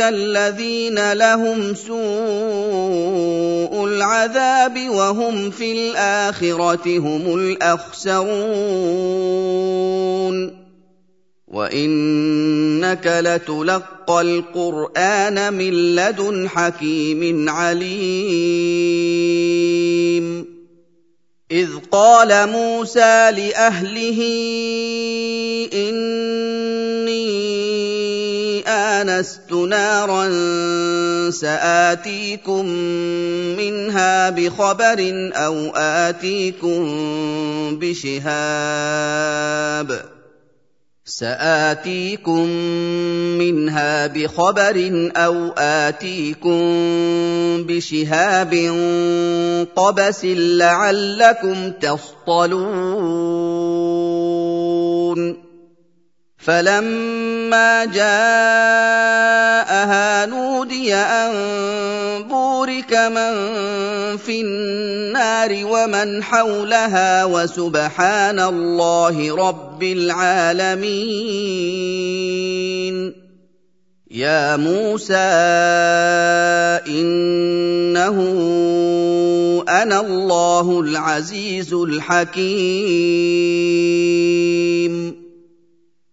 الذين لهم سوء العذاب وهم في الآخرة هم الأخسرون. وإنك لتلقى القرآن من لدن حكيم عليم. إذ قال موسى لأهله اني انست نارا ساتيكم منها بخبر أو اتيكم بشهاب ساتيكم منها بخبر أو اتيكم بشهاب قبس لعلكم تصطلون فلما جاءها نودي ان بورك من في النار ومن حولها وسبحان الله رب العالمين يا موسى انه أنا الله العزيز الحكيم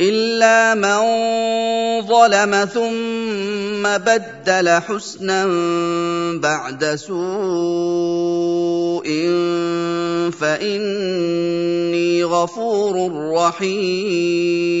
الا من ظلم ثم بدل حسنا بعد سوء فاني غفور رحيم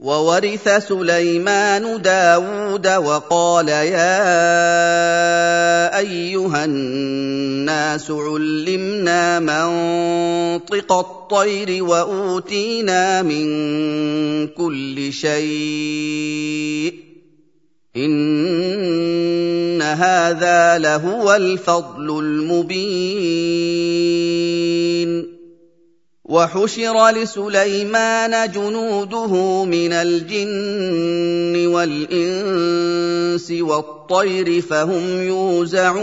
وورث سليمان داود وقال يا أيها الناس علمنا منطق الطير وأوتينا من كل شيء إن هذا لهو الفضل المبين وحشر لسليمان جنوده من الجن والإنس والطير فهم يوزعون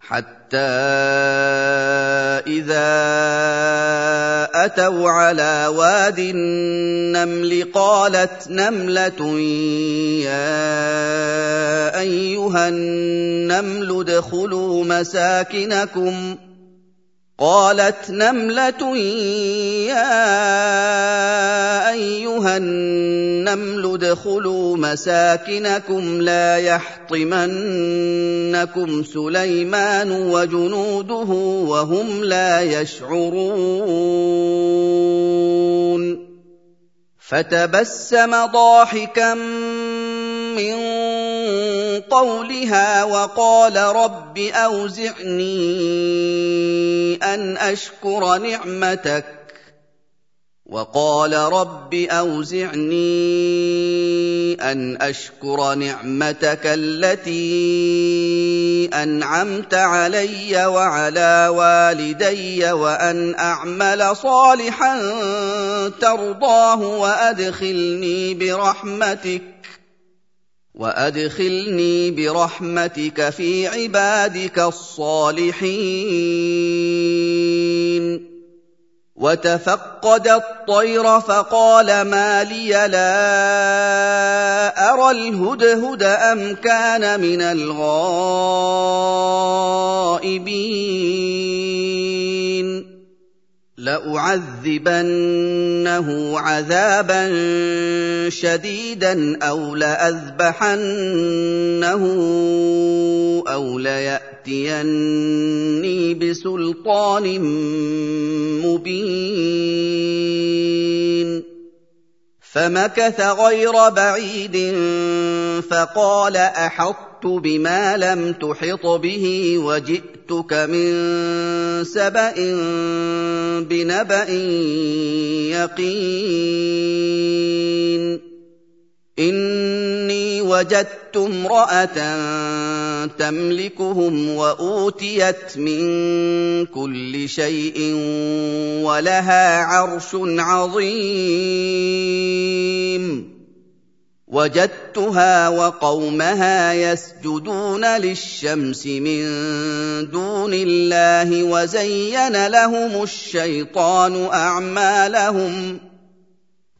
حتى إذا أتوا على واد النمل قالت نملة يا أيها النمل ادخلوا مساكنكم قالت نملة يا أيها النمل ادخلوا مساكنكم لا يحطمنكم سليمان وجنوده وهم لا يشعرون فتبسم ضاحكا من قولها وقال رب أوزعني أن أشكر نعمتك. وقال رب أوزعني أن أشكر نعمتك التي أنعمت علي وعلى والدي وأن أعمل صالحا ترضاه وأدخلني برحمتك. وادخلني برحمتك في عبادك الصالحين وتفقد الطير فقال ما لي لا ارى الهدهد ام كان من الغائبين لأعذبنه عذابا شديدا أو لأذبحنه أو ليأتيني بسلطان مبين. فمكث غير بعيد فقال أحطت بما لم تحط به وجئتك من سبأ بنبأ يقين إني وجدت امرأة تملكهم وأوتيت من كل شيء ولها عرش عظيم. وجدتها وقومها يسجدون للشمس من دون الله وزين لهم الشيطان أعمالهم.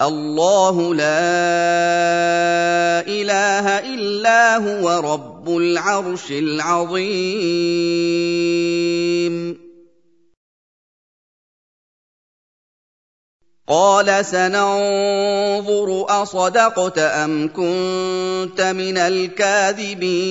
الله لا إله إلا هو رب العرش العظيم. قال سننظر أصدقت أم كنت من الكاذبين.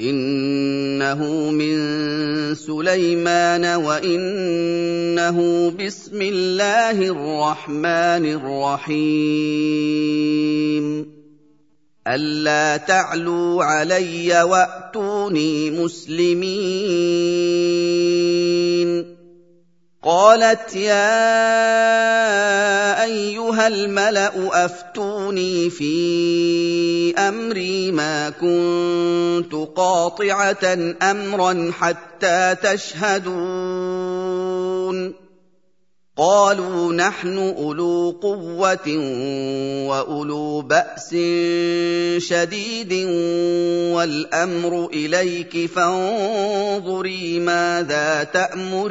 إنه من سليمان وإنه بسم الله الرحمن الرحيم. ألا تعلوا علي وأتوني مسلمين. قالت يا أيها الملأ أفتوني في أمري ما كنت قاطعة أمرا حتى تشهدون. قالوا نحن أولو قوة وأولو بأس شديد والأمر إليك فانظري ماذا تأمرين.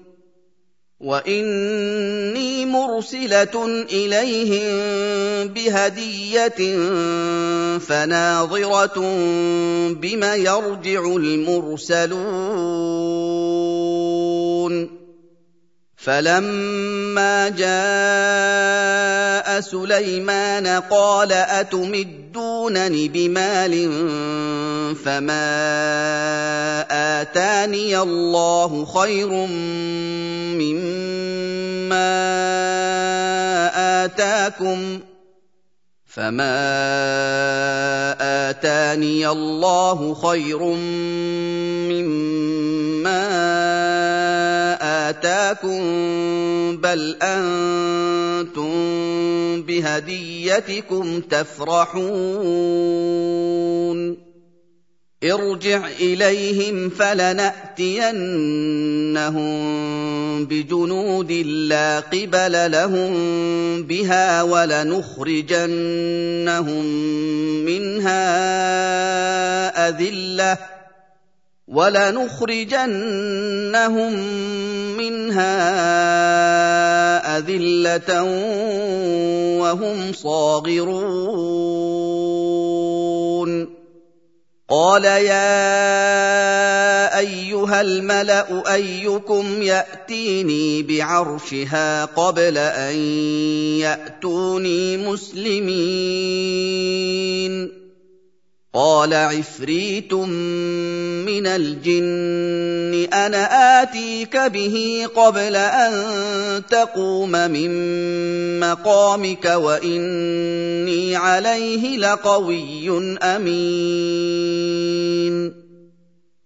واني مرسله اليهم بهديه فناظره بم يرجع المرسلون فلما جاء سليمان قال اتمدونني بمال فما اتاني الله خير مما اتاكم فما اتاني الله خير مما آتاكم بل أنتم بهديتكم تفرحون. ارجع إليهم فلنأتينهم بجنود لا قبل لهم بها ولنخرجنهم منها أذلة. ولنخرجنهم منها أذلة وهم صاغرون. قال يا أيها الملأ أيكم يأتيني بعرشها قبل أن يأتوني مسلمين. قال عفريت من الجن أنا آتيك به قبل أن تقوم من مقامك وإني عليه لقوي أمين.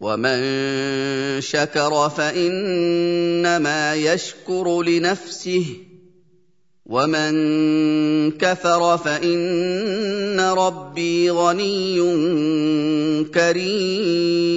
ومن شكر فانما يشكر لنفسه ومن كفر فان ربي غني كريم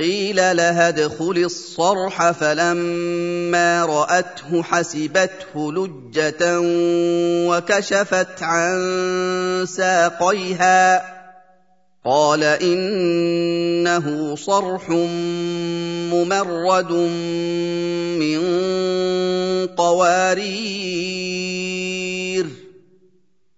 قيل لها ادخل الصرح فلما رأته حسبته لجة وكشفت عن ساقيها. قال إنه صرح ممرد من قوارير.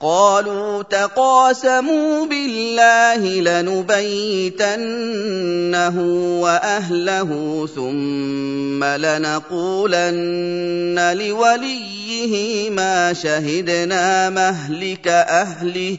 قالوا تقاسموا بالله لنبيتنه وأهله ثم لنقولن لوليه ما شهدنا مهلك أهله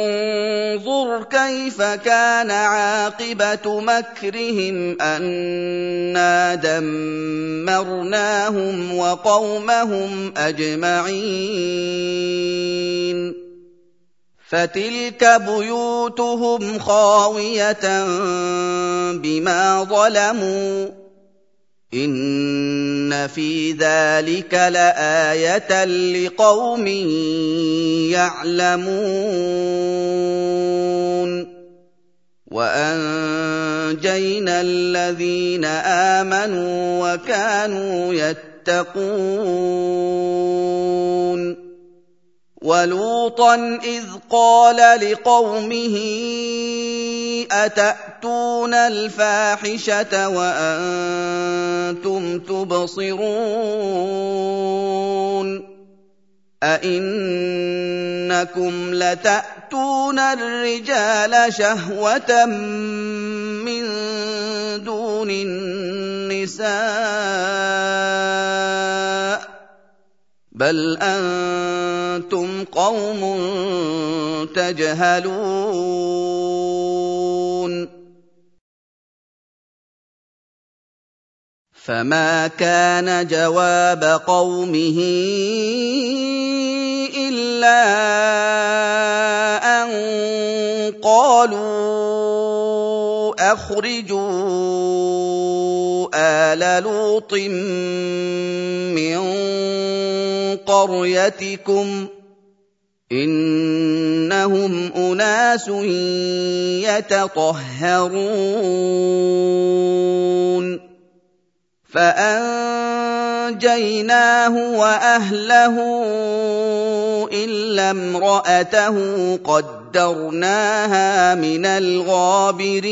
كيف كان عاقبة مكرهم انا دمرناهم وقومهم أجمعين؟ فتلك بيوتهم خاوية بما ظلموا ان في ذلك لايه لقوم يعلمون وانجينا الذين امنوا وكانوا يتقون ولوطا إذ قال لقومه أتأتون الفاحشة وأنتم تبصرون أئنكم لتأتون الرجال شهوة من دون النساء بل أنتم قوم تجهلون فما كان جواب قومه الا ان قالوا اخرجوا آل لوط من قريتكم إنهم أناس يتطهرون فأنجيناه وأهله إلا امرأته قدرناها من الغابرين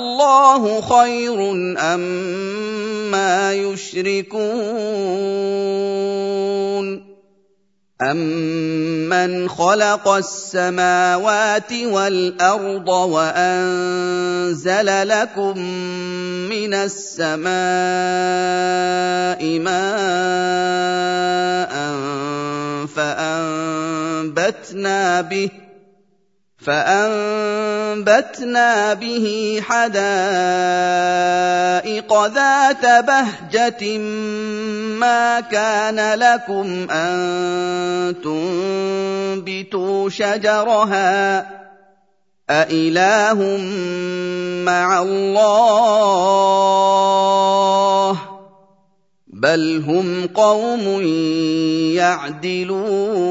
الله خير أما يشركون أَمَّنْ خَلَقَ السَّمَاوَاتِ وَالْأَرْضَ وَأَنزَلَ لَكُم مِّنَ السَّمَاءِ مَاءً فَأَنبَتْنَا بِهِ فانبتنا به حدائق ذات بهجة ما كان لكم أن تنبتوا شجرها أإله مع الله بل هم قوم يعدلون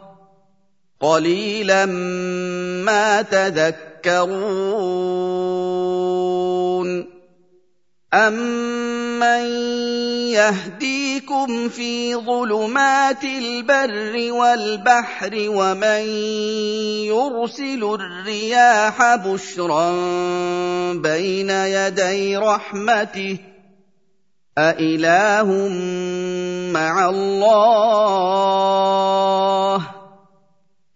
قليلا ما تذكرون أمن يهديكم في ظلمات البر والبحر ومن يرسل الرياح بشرا بين يدي رحمته أإله مع الله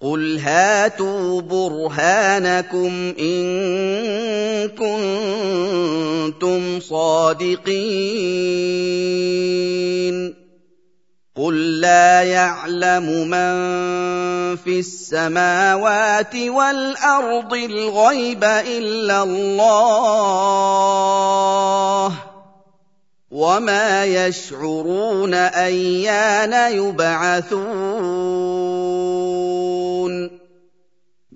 قل هاتوا برهانكم إن كنتم صادقين قل لا يعلم من في السماوات والأرض الغيب إلا الله وما يشعرون ايان يبعثون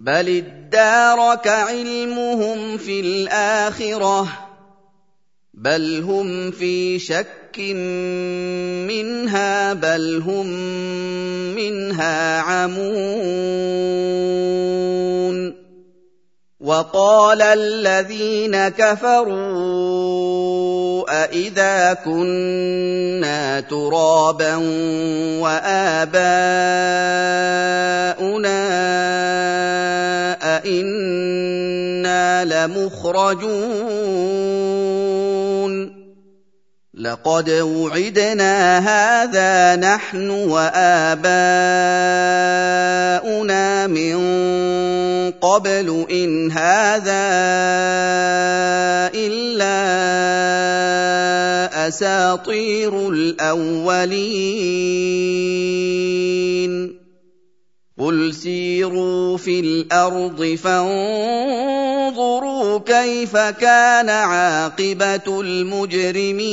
بل ادارك علمهم في الاخره بل هم في شك منها بل هم منها عمون وقال الذين كفروا أإذا كنا ترابا وآباؤنا أئنا لمخرجون لقد وعدنا هذا نحن واباؤنا من قبل ان هذا الا اساطير الأولين. قل سيروا في الأرض فانظروا كيف كان عاقبة المجرمين.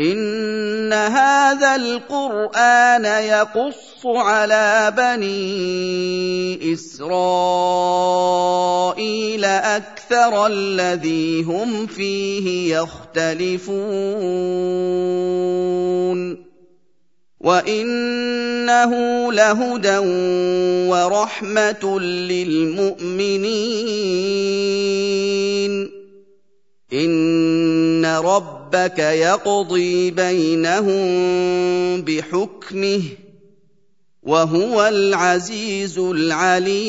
ان هذا القران يقص على بني اسرائيل أكثر الذي هم فيه يختلفون وانه لهدى ورحمه للمؤمنين ان ربك يقضي بينهم بحكمه وهو العزيز العليم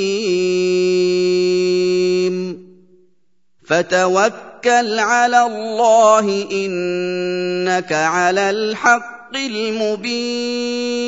فتوكل على الله انك على الحق المبين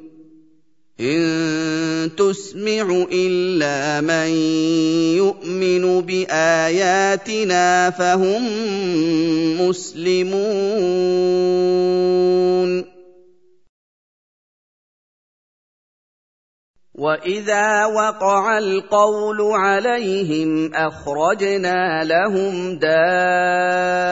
إن تسمع إلا من يؤمن بآياتنا فهم مسلمون. واذا وقع القول عليهم اخرجنا لهم دابه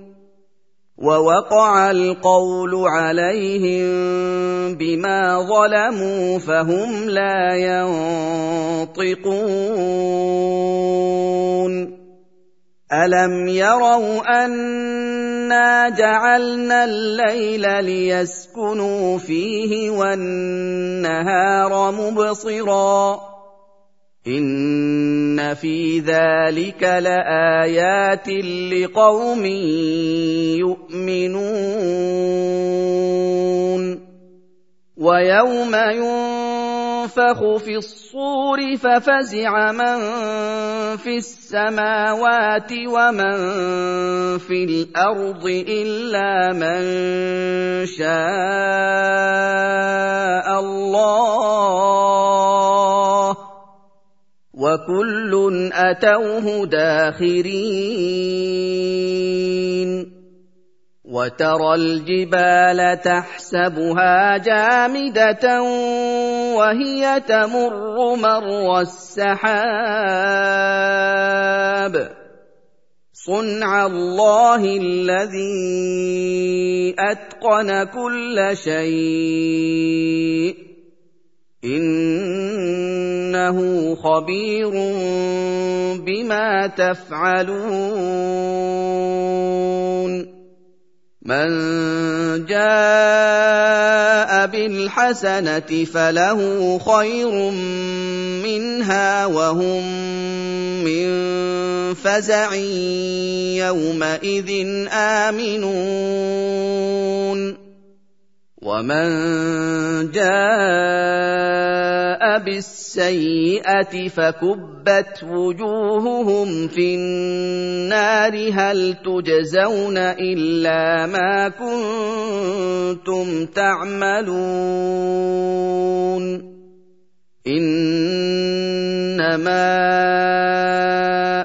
ووقع القول عليهم بما ظلموا فهم لا ينطقون. ألم يروا أنا جعلنا الليل ليسكنوا فيه والنهار مبصرا ان في ذلك لايات لقوم يؤمنون ويوم ينفخ في الصور ففزع من في السماوات ومن في الأرض الا من شاء الله وكل اتوه داخرين وترى الجبال تحسبها جامده وهي تمر مر السحاب صنع الله الذي اتقن كل شيء إنه خبير بما تفعلون. من جاء بالحسنة فله خير منها وهم من فزع يومئذ آمنون. ومن جاء بالسيئه فكبت وجوههم في النار هل تجزون الا ما كنتم تعملون انما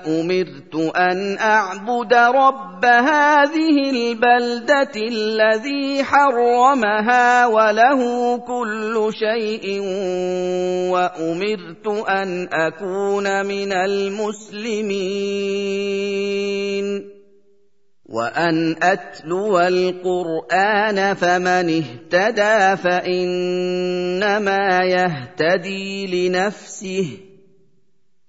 امرت امرت أن أعبد رب هذه البلدة الذي حرمها وله كل شيء وأمرت أن أكون من المسلمين. وأن أتلو القرآن فمن اهتدى فإنما يهتدي لنفسه.